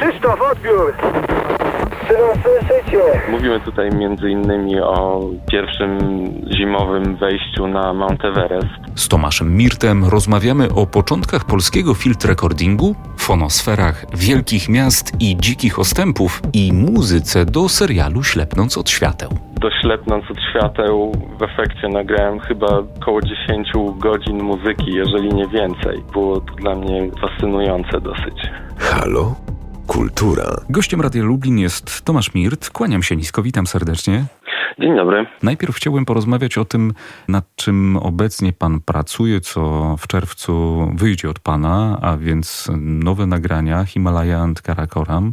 Krzysztof, odbiór! Synu, słyszycie? Mówimy tutaj między innymi o pierwszym zimowym wejściu na Mount Everest. Z Tomaszem Mirtem rozmawiamy o początkach polskiego field recordingu, fonosferach wielkich miast i dzikich ostępów i muzyce do serialu Ślepnąc od świateł. Doślepnąc od świateł, w efekcie nagrałem chyba około 10 godzin muzyki, jeżeli nie więcej. Było to dla mnie fascynujące dosyć. Halo? Kultura. Gościem Radia Lublin jest Tomasz Mirt. Kłaniam się nisko, witam serdecznie. Dzień dobry. Najpierw chciałbym porozmawiać o tym, nad czym obecnie pan pracuje, co w czerwcu wyjdzie od pana, a więc nowe nagrania Himalaya and Karakoram.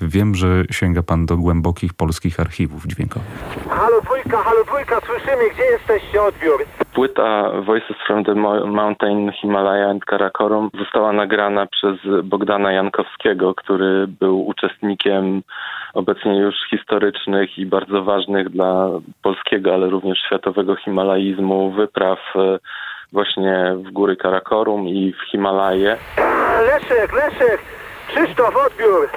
Wiem, że sięga pan do głębokich polskich archiwów dźwiękowych. Halo dwójka, halo dwójka, słyszymy, gdzie jesteście, odbiór? Płyta Voices from the Mo- Mountain Himalaya and Karakorum została nagrana przez Bogdana Jankowskiego, który był uczestnikiem obecnie już historycznych i bardzo ważnych dla polskiego, ale również światowego himalaizmu wypraw e, właśnie w góry Karakorum i w Himalaje. Leszek, Leszek! Krzysztof, odbiór!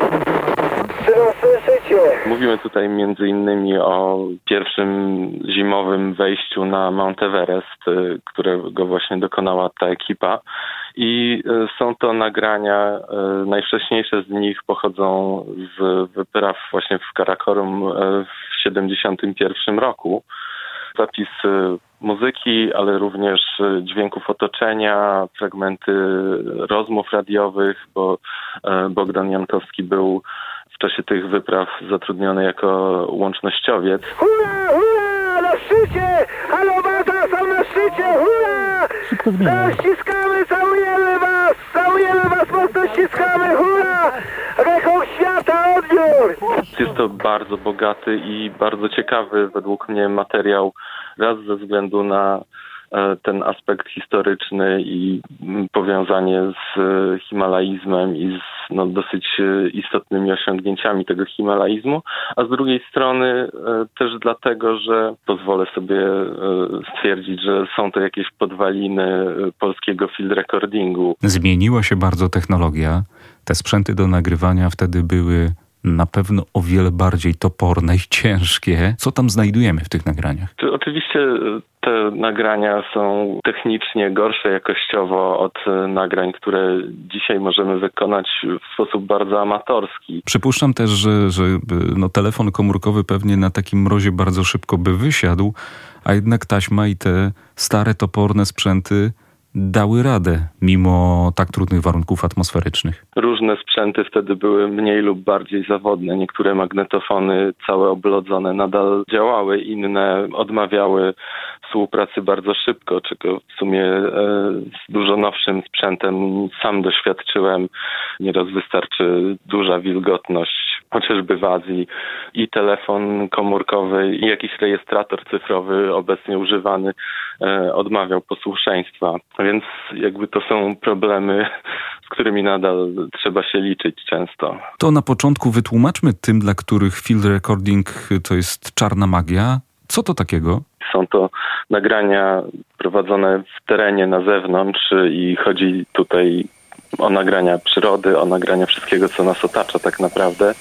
Synu, słyszycie? Mówimy tutaj między innymi o pierwszym zimowym wejściu na Mount Everest, y, którego właśnie dokonała ta ekipa. I y, są to nagrania, y, najwcześniejsze z nich pochodzą z wypraw właśnie w Karakorum w 71 roku. Zapisy muzyki, ale również dźwięków otoczenia, fragmenty rozmów radiowych, bo Bogdan Jankowski był czasie tych wypraw zatrudniony jako łącznościowiec. Hurra, hurra! Na szczycie! Halo, Bata, są na szczycie! Hurra! Tak, ściskamy, całujemy was! Całujemy was, mocno ściskamy! Hurra! Rekord świata, odbiór! Jest to bardzo bogaty i bardzo ciekawy według mnie materiał, raz ze względu na ten aspekt historyczny i powiązanie z e, himalaizmem i z no, dosyć e, istotnymi osiągnięciami tego himalaizmu, a z drugiej strony e, też dlatego, że pozwolę sobie e, stwierdzić, że są to jakieś podwaliny e, polskiego field recordingu. Zmieniła się bardzo technologia. Te sprzęty do nagrywania wtedy były na pewno o wiele bardziej toporne i ciężkie. Co tam znajdujemy w tych nagraniach? Czy Oczywiście e, te nagrania są technicznie gorsze jakościowo od e, nagrań, które dzisiaj możemy wykonać w sposób bardzo amatorski. Przypuszczam też, że, że y, no, telefon komórkowy pewnie na takim mrozie bardzo szybko by wysiadł, a jednak taśma i te stare, toporne sprzęty dały radę, mimo tak trudnych warunków atmosferycznych. Różne sprzęty wtedy były mniej lub bardziej zawodne. Niektóre magnetofony całe oblodzone nadal działały, inne odmawiały współpracy bardzo szybko, czego w sumie e, z dużo nowszym sprzętem sam doświadczyłem. Nieraz wystarczy duża wilgotność, chociażby w Azji i telefon komórkowy i jakiś rejestrator cyfrowy obecnie używany odmawiał posłuszeństwa. Więc jakby to są problemy, z którymi nadal trzeba się liczyć często. To na początku wytłumaczmy tym, dla których field recording to jest czarna magia. Co to takiego? Są to nagrania prowadzone w terenie na zewnątrz i chodzi tutaj o nagrania przyrody, o nagrania wszystkiego, co nas otacza tak naprawdę.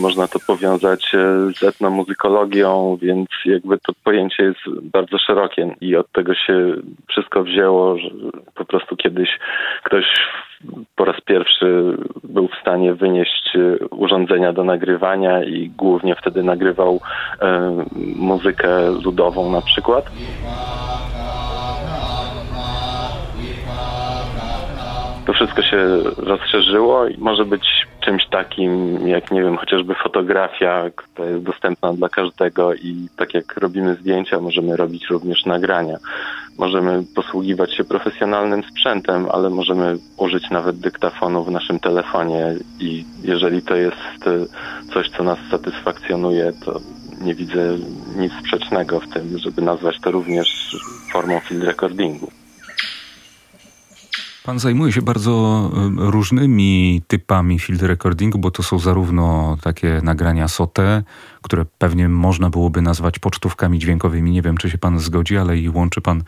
Można to powiązać e, z etnomuzykologią, więc jakby to pojęcie jest bardzo szerokie i od tego się wszystko wzięło, że po prostu kiedyś ktoś po raz pierwszy był w stanie wynieść e, urządzenia do nagrywania i głównie wtedy nagrywał e, muzykę ludową na przykład. To wszystko się rozszerzyło i może być czymś takim, jak nie wiem, chociażby fotografia, która jest dostępna dla każdego i tak jak robimy zdjęcia, możemy robić również nagrania. Możemy posługiwać się profesjonalnym sprzętem, ale możemy użyć nawet dyktafonu w naszym telefonie i jeżeli to jest coś, co nas satysfakcjonuje, to nie widzę nic sprzecznego w tym, żeby nazwać to również formą field recordingu. Pan zajmuje się bardzo różnymi typami field recordingu, bo to są zarówno takie nagrania SOTE, które pewnie można byłoby nazwać pocztówkami dźwiękowymi. Nie wiem, czy się pan zgodzi, ale i łączy pan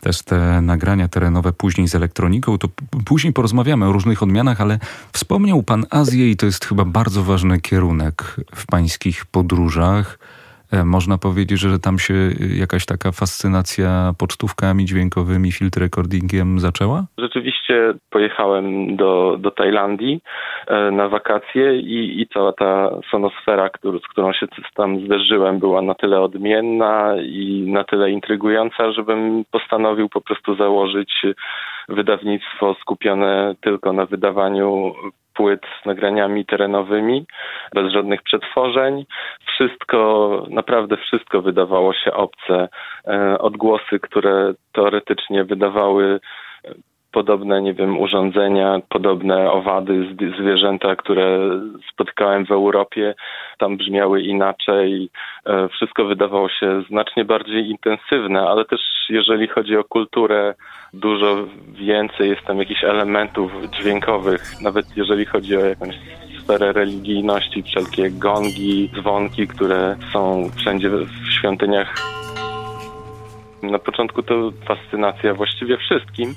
też te nagrania terenowe później z elektroniką. To później porozmawiamy o różnych odmianach, ale wspomniał pan Azję i to jest chyba bardzo ważny kierunek w pańskich podróżach. E, można powiedzieć, że tam się jakaś taka fascynacja pocztówkami dźwiękowymi, field recordingiem zaczęła? Rzeczywiście pojechałem do, do Tajlandii e, na wakacje i, i cała ta sonosfera, który, z którą się tam zderzyłem, była na tyle odmienna i na tyle intrygująca, żebym postanowił po prostu założyć wydawnictwo skupione tylko na wydawaniu płyt z nagraniami terenowymi, bez żadnych przetworzeń. Wszystko, naprawdę wszystko wydawało się obce. E, odgłosy, które teoretycznie wydawały podobne, nie wiem, urządzenia, podobne owady, zwierzęta, które spotkałem w Europie, tam brzmiały inaczej. E, wszystko wydawało się znacznie bardziej intensywne, ale też jeżeli chodzi o kulturę, dużo więcej jest tam jakichś elementów dźwiękowych, nawet jeżeli chodzi o jakąś sferę religijności, wszelkie gongi, dzwonki, które są wszędzie w świątyniach. Na początku to fascynacja właściwie wszystkim,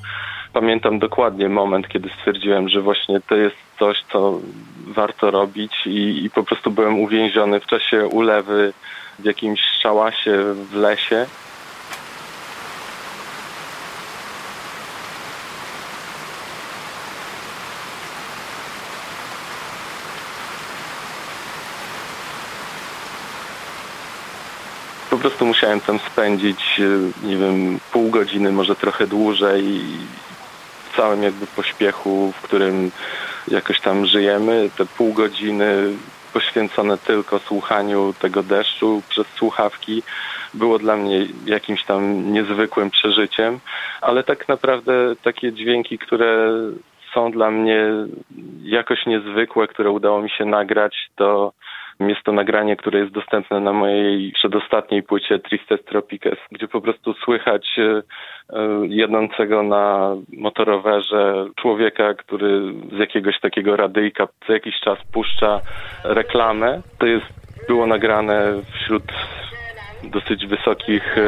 pamiętam dokładnie moment, kiedy stwierdziłem, że właśnie to jest coś, co warto robić i, i po prostu byłem uwięziony w czasie ulewy w jakimś szałasie w lesie. po prostu musiałem tam spędzić, nie wiem, pół godziny, może trochę dłużej całym jakby pośpiechu, w którym jakoś tam żyjemy, te pół godziny poświęcone tylko słuchaniu tego deszczu przez słuchawki było dla mnie jakimś tam niezwykłym przeżyciem, ale tak naprawdę takie dźwięki, które są dla mnie jakoś niezwykłe, które udało mi się nagrać, to jest to nagranie, które jest dostępne na mojej przedostatniej płycie Tristes Tropiques, gdzie po prostu słychać e, e, jednącego na motorowerze człowieka, który z jakiegoś takiego radyjka co jakiś czas puszcza reklamę. To jest było nagrane wśród dosyć wysokich, e,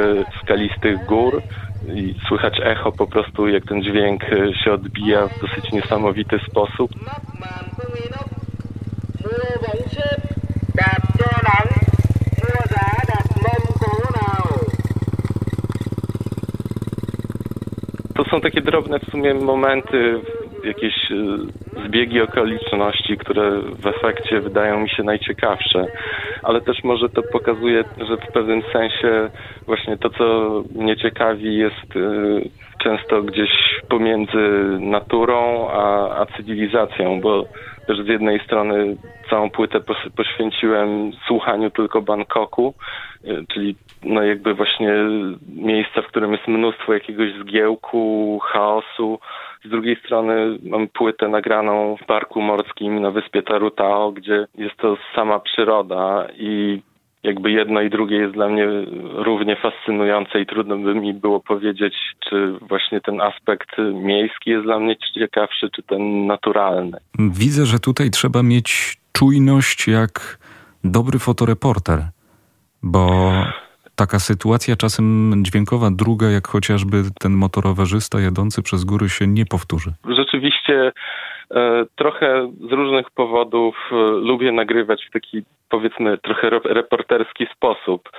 skalistych gór i słychać echo po prostu, jak ten dźwięk się odbija w dosyć niesamowity sposób. To są takie drobne w sumie momenty, jakieś e, zbiegi okoliczności, które w efekcie wydają mi się najciekawsze, ale też może to pokazuje, że w pewnym sensie właśnie to, co mnie ciekawi, jest e, często gdzieś pomiędzy naturą a, a cywilizacją, bo też z jednej strony całą płytę poświęciłem słuchaniu tylko Bangkoku, y, czyli no jakby właśnie miejsca, w którym jest mnóstwo jakiegoś zgiełku, chaosu. Z drugiej strony mam płytę nagraną w parku morskim na wyspie Tarutao, gdzie jest to sama przyroda i jakby jedno i drugie jest dla mnie równie fascynujące i trudno by mi było powiedzieć, czy właśnie ten aspekt miejski jest dla mnie ciekawszy, czy ten naturalny. Widzę, że tutaj trzeba mieć czujność jak dobry fotoreporter, bo taka sytuacja czasem dźwiękowa, druga, jak chociażby ten motorowerzysta jadący przez góry się nie powtórzy. Rzeczywiście trochę z różnych powodów e, lubię nagrywać w taki powiedzmy trochę reporterski sposób.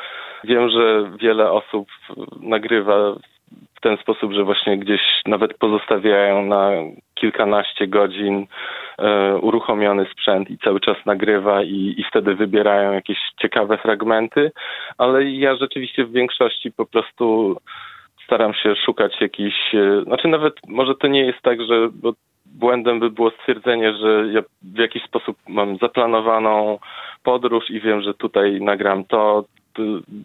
Wiem, że wiele osób nagrywa w ten sposób, że właśnie gdzieś nawet pozostawiają na kilkanaście godzin e, uruchomiony sprzęt i cały czas nagrywa i, i wtedy wybierają jakieś ciekawe fragmenty, ale ja rzeczywiście w większości po prostu staram się szukać jakichś, e, znaczy nawet może to nie jest tak, że bo błędem by było stwierdzenie, że ja w jakiś sposób mam zaplanowaną podróż i wiem, że tutaj nagram to,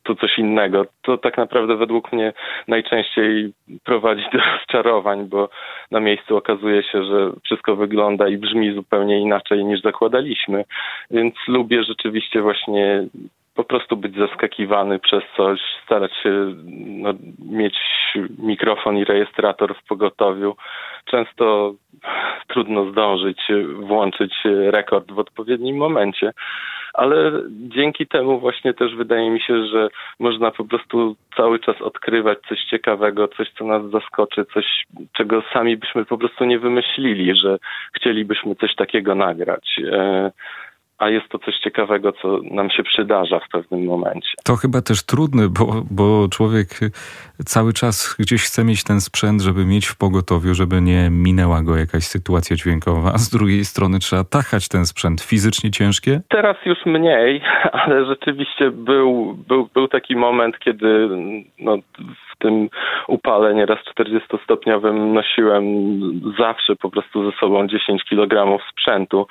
to coś innego. To tak naprawdę według mnie najczęściej prowadzi do rozczarowań, bo na miejscu okazuje się, że wszystko wygląda i brzmi zupełnie inaczej niż zakładaliśmy. Więc lubię rzeczywiście właśnie po prostu być zaskakiwany przez coś, starać się no, mieć mikrofon i rejestrator w pogotowiu. Często trudno zdążyć włączyć rekord w odpowiednim momencie, ale dzięki temu właśnie też wydaje mi się, że można po prostu cały czas odkrywać coś ciekawego, coś, co nas zaskoczy, coś, czego sami byśmy po prostu nie wymyślili, że chcielibyśmy coś takiego nagrać. A jest to coś ciekawego, co nam się przydarza w pewnym momencie. To chyba też trudne, bo, bo człowiek cały czas gdzieś chce mieć ten sprzęt, żeby mieć w pogotowiu, żeby nie minęła go jakaś sytuacja dźwiękowa, a z drugiej strony trzeba tachać ten sprzęt. Fizycznie ciężkie? Teraz już mniej, ale rzeczywiście był, był, był taki moment, kiedy no, tym upale nieraz 40-stopniowym nosiłem zawsze po prostu ze sobą 10 kg sprzętu.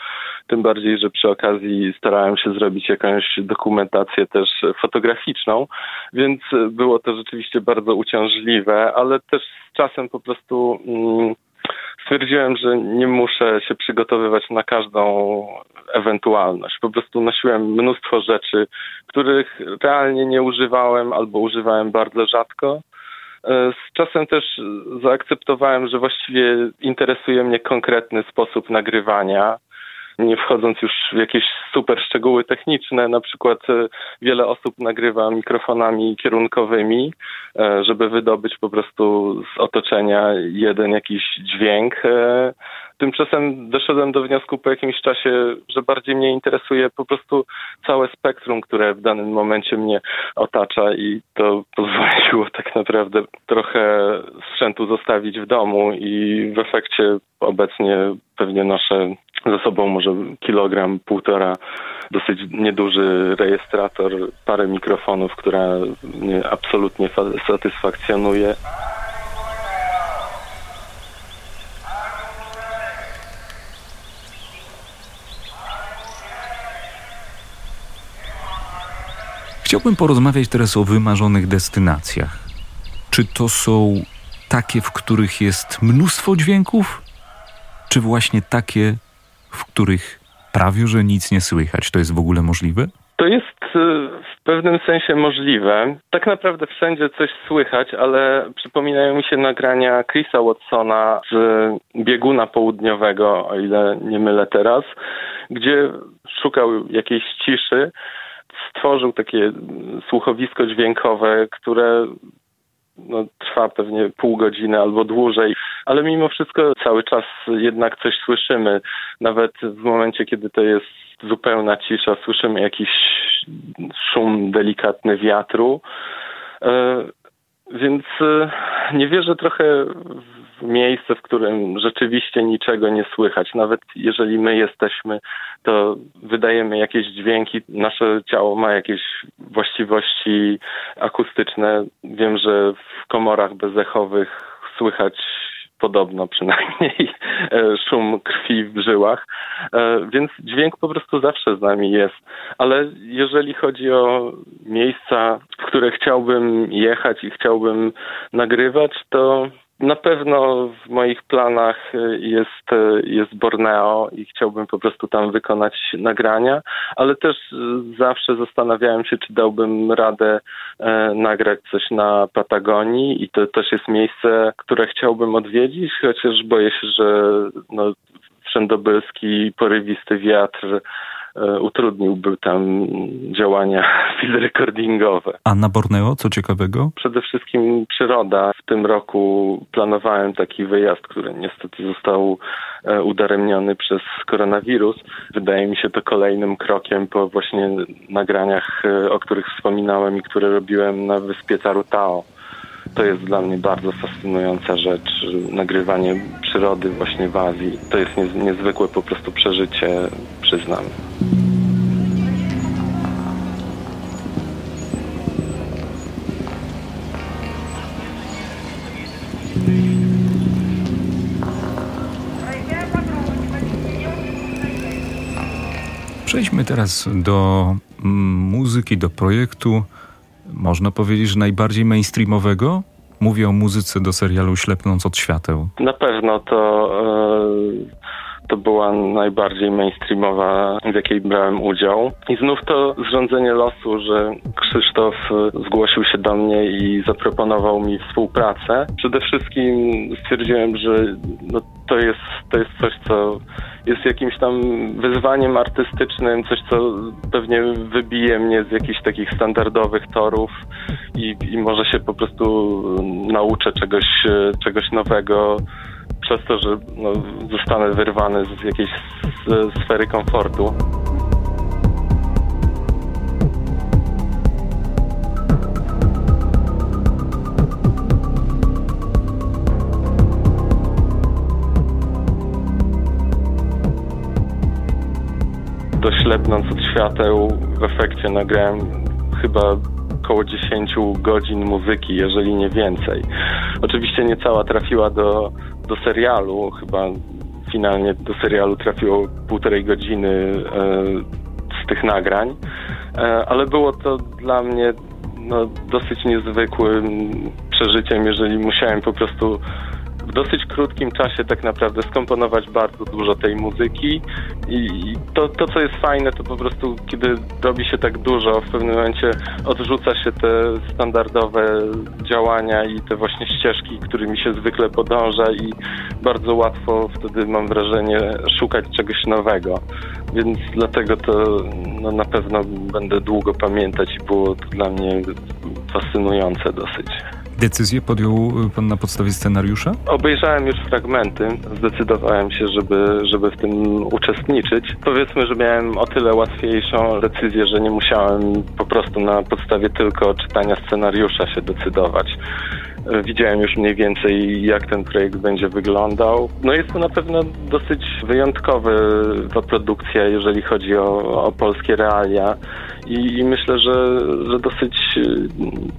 Tym bardziej, że przy okazji starałem się zrobić jakąś dokumentację też fotograficzną, więc było to rzeczywiście bardzo uciążliwe, ale też z czasem po prostu mm, stwierdziłem, że nie muszę się przygotowywać na każdą ewentualność. Po prostu nosiłem mnóstwo rzeczy, których realnie nie używałem albo używałem bardzo rzadko. E, z czasem też zaakceptowałem, że właściwie interesuje mnie konkretny sposób nagrywania nie wchodząc już w jakieś super szczegóły techniczne, na przykład e, wiele osób nagrywa mikrofonami kierunkowymi, e, żeby wydobyć po prostu z otoczenia jeden jakiś dźwięk. Tymczasem doszedłem do wniosku po jakimś czasie, że bardziej mnie interesuje po prostu całe spektrum, które w danym momencie mnie otacza i to pozwoliło tak naprawdę trochę sprzętu zostawić w domu i w efekcie obecnie pewnie noszę ze sobą może kilogram, półtora, dosyć nieduży rejestrator, parę mikrofonów, która mnie absolutnie satysfakcjonuje. Chciałbym porozmawiać teraz o wymarzonych destynacjach. Czy to są takie, w których jest mnóstwo dźwięków, czy właśnie takie, w których prawie że nic nie słychać. To jest w ogóle możliwe? To jest y, w pewnym sensie możliwe. Tak naprawdę wszędzie coś słychać, ale przypominają mi się nagrania Chrisa Watsona z bieguna południowego, o ile nie mylę teraz, gdzie szukał jakiejś ciszy stworzył takie słuchowisko dźwiękowe, które no, trwa pewnie pół godziny albo dłużej, ale mimo wszystko cały czas jednak coś słyszymy. Nawet w momencie, kiedy to jest zupełna cisza, słyszymy jakiś szum delikatny wiatru. E, więc e, nie wierzę trochę w miejsce, w którym rzeczywiście niczego nie słychać. Nawet jeżeli my jesteśmy, to wydajemy jakieś dźwięki, nasze ciało ma jakieś właściwości akustyczne. Wiem, że w komorach bezechowych słychać podobno przynajmniej e, szum krwi w żyłach, e, więc dźwięk po prostu zawsze z nami jest. Ale jeżeli chodzi o miejsca, w które chciałbym jechać i chciałbym nagrywać, to na pewno w moich planach jest, jest Borneo i chciałbym po prostu tam wykonać nagrania, ale też zawsze zastanawiałem się, czy dałbym radę e, nagrać coś na Patagonii i to też jest miejsce, które chciałbym odwiedzić, chociaż boję się, że no, wszędobylski, porywisty wiatr utrudniłby tam działania field recordingowe. A na Borneo co ciekawego? Przede wszystkim przyroda. W tym roku planowałem taki wyjazd, który niestety został e, udaremniony przez koronawirus. Wydaje mi się to kolejnym krokiem po właśnie nagraniach, e, o których wspominałem i które robiłem na wyspie Tarutao. To jest dla mnie bardzo fascynująca rzecz, nagrywanie przyrody właśnie w Azji. To jest niezwykłe po prostu przeżycie, przyznam. Przejdźmy teraz do mm, muzyki, do projektu, można powiedzieć, że najbardziej mainstreamowego. Mówię o muzyce do serialu Ślepnąc od świateł. Na pewno to to była najbardziej mainstreamowa, w jakiej brałem udział. I znów to zrządzenie losu, że Krzysztof zgłosił się do mnie i zaproponował mi współpracę. Przede wszystkim stwierdziłem, że no, to, jest, to jest coś, co jest jakimś tam wyzwaniem artystycznym, coś, co pewnie wybije mnie z jakichś takich standardowych torów i, i może się po prostu nauczę czegoś, czegoś nowego przez to, że no, zostanę wyrwany z jakiejś sfery komfortu. Doślepnąc od świateł, w efekcie nagrałem chyba około 10 godzin muzyki, jeżeli nie więcej. Oczywiście nie cała trafiła do, do serialu, chyba finalnie do serialu trafiło półtorej godziny e, z tych nagrań, e, ale było to dla mnie no, dosyć niezwykłym przeżyciem, jeżeli musiałem po prostu w dosyć krótkim czasie tak naprawdę skomponować bardzo dużo tej muzyki i to, to co jest fajne, to po prostu kiedy robi się tak dużo, w pewnym momencie odrzuca się te standardowe działania i te właśnie ścieżki, którymi się zwykle podąża i bardzo łatwo wtedy mam wrażenie szukać czegoś nowego. Więc dlatego to no, na pewno będę długo pamiętać i było to dla mnie fascynujące dosyć. Decyzję podjął pan na podstawie scenariusza? Obejrzałem już fragmenty, zdecydowałem się, żeby, żeby w tym uczestniczyć. Powiedzmy, że miałem o tyle łatwiejszą decyzję, że nie musiałem po prostu na podstawie tylko czytania scenariusza się decydować. Widziałem już mniej więcej, jak ten projekt będzie wyglądał. No jest to na pewno dosyć wyjątkowa produkcja, jeżeli chodzi o, o polskie realia i, i myślę, że, że dosyć y,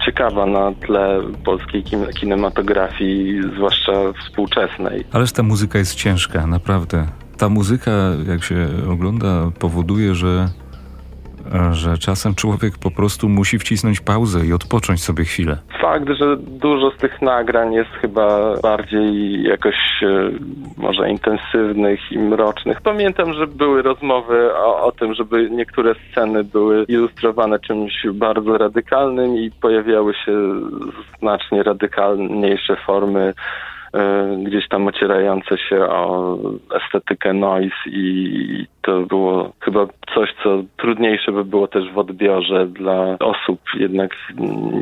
ciekawa na tle polskiej kin kinematografii, zwłaszcza współczesnej. Ależ ta muzyka jest ciężka, naprawdę. Ta muzyka, jak się ogląda, powoduje, że że czasem człowiek po prostu musi wcisnąć pauzę i odpocząć sobie chwilę. Fakt, że dużo z tych nagrań jest chyba bardziej jakoś e, może intensywnych i mrocznych. Pamiętam, że były rozmowy o, o tym, żeby niektóre sceny były ilustrowane czymś bardzo radykalnym i pojawiały się znacznie radykalniejsze formy gdzieś tam ocierające się o estetykę noise i to było chyba coś, co trudniejsze by było też w odbiorze dla osób jednak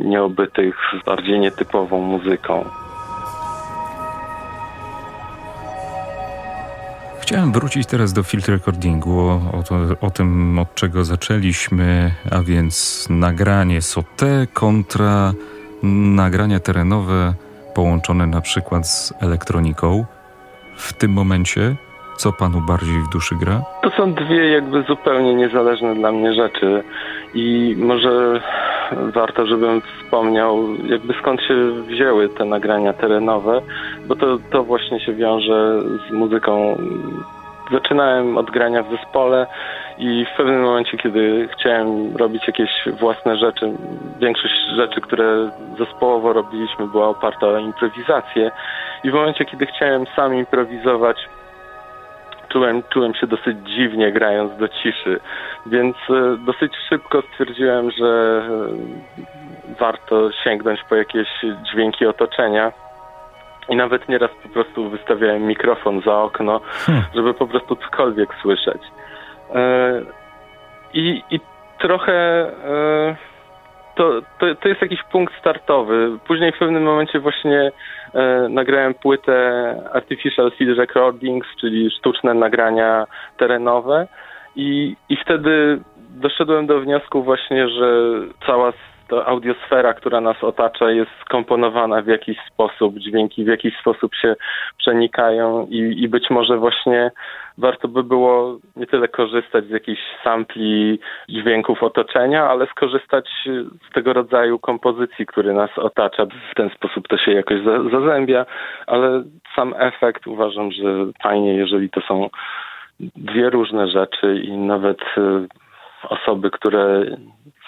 nieobytych z bardziej nietypową muzyką. Chciałem wrócić teraz do field recordingu, o, o, tym, od czego zaczęliśmy, a więc nagranie SOTE kontra nagrania terenowe połączone na przykład z elektroniką. W tym momencie, co panu bardziej w duszy gra? To są dwie jakby zupełnie niezależne dla mnie rzeczy i może warto, żebym wspomniał, jakby skąd się wzięły te nagrania terenowe, bo to, to właśnie się wiąże z muzyką. Zaczynałem od grania w zespole i w pewnym momencie, kiedy chciałem robić jakieś własne rzeczy, większość rzeczy, które zespołowo robiliśmy, była oparta o improwizację. I w momencie, kiedy chciałem sam improwizować, czułem, czułem się dosyć dziwnie grając do ciszy, więc e, dosyć szybko stwierdziłem, że e, warto sięgnąć po jakieś dźwięki otoczenia. I nawet nieraz po prostu wystawiałem mikrofon za okno, hmm. żeby po prostu cokolwiek słyszeć. E, I, i trochę e, to, to, to jest jakiś punkt startowy. Później w pewnym momencie właśnie e, nagrałem płytę Artificial Field Recordings, czyli sztuczne nagrania terenowe i, i wtedy doszedłem do wniosku właśnie, że cała ta audiosfera, która nas otacza, jest skomponowana w jakiś sposób, dźwięki w jakiś sposób się przenikają i, i być może właśnie warto by było nie tyle korzystać z jakichś sampli dźwięków otoczenia, ale skorzystać z tego rodzaju kompozycji, który nas otacza. W ten sposób to się jakoś zazębia, ale sam efekt uważam, że fajnie, jeżeli to są dwie różne rzeczy i nawet e, osoby, które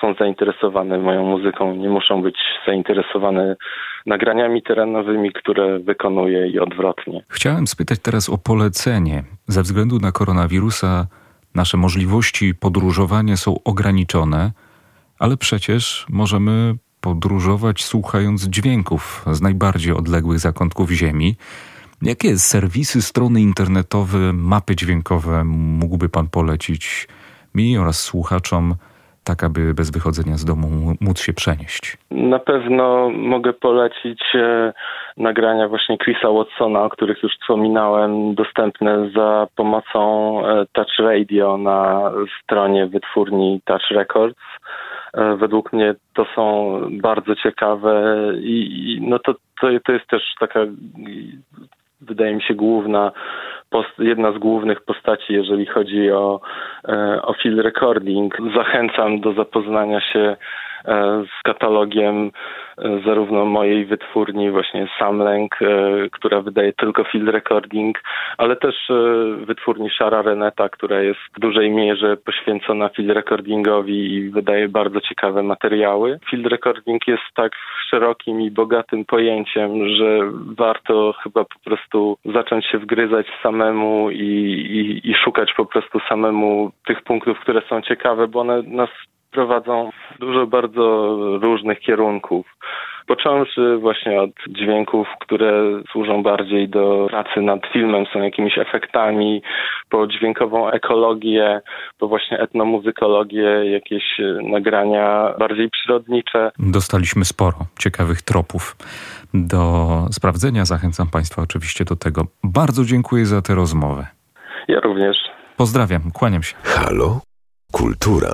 są zainteresowane moją muzyką, nie muszą być zainteresowane nagraniami terenowymi, które wykonuję i odwrotnie. Chciałem spytać teraz o polecenie. Ze względu na koronawirusa nasze możliwości podróżowania są ograniczone, ale przecież możemy podróżować słuchając dźwięków z najbardziej odległych zakątków Ziemi. Jakie serwisy, strony internetowe, mapy dźwiękowe mógłby Pan polecić mi oraz słuchaczom, tak aby bez wychodzenia z domu móc się przenieść? Na pewno mogę polecić e, nagrania właśnie Chrisa Watsona, o których już wspominałem, dostępne za pomocą e, Touch Radio na stronie wytwórni Touch Records. E, według mnie to są bardzo ciekawe i, i no to, to, to jest też taka wydaje mi się główna, jedna z głównych postaci, jeżeli chodzi o, e, o field recording. Zachęcam do zapoznania się E, z katalogiem e, zarówno mojej wytwórni, właśnie Samlęk, która wydaje tylko field recording, ale też wytwórni Szara Reneta, która jest w dużej mierze poświęcona field recordingowi i wydaje bardzo ciekawe materiały. Field recording jest tak szerokim i bogatym pojęciem, że warto chyba po prostu zacząć się wgryzać samemu i, i, i szukać po prostu samemu tych punktów, które są ciekawe, bo one nas prowadzą dużo bardzo różnych kierunków. Począwszy właśnie od dźwięków, które służą bardziej do pracy nad filmem, są jakimiś efektami, po dźwiękową ekologię, po właśnie etnomuzykologię, jakieś nagrania bardziej przyrodnicze. Dostaliśmy sporo ciekawych tropów do sprawdzenia. Zachęcam Państwa oczywiście do tego. Bardzo dziękuję za tę rozmowę. Ja również. Pozdrawiam, kłaniam się. Halo? Kultura.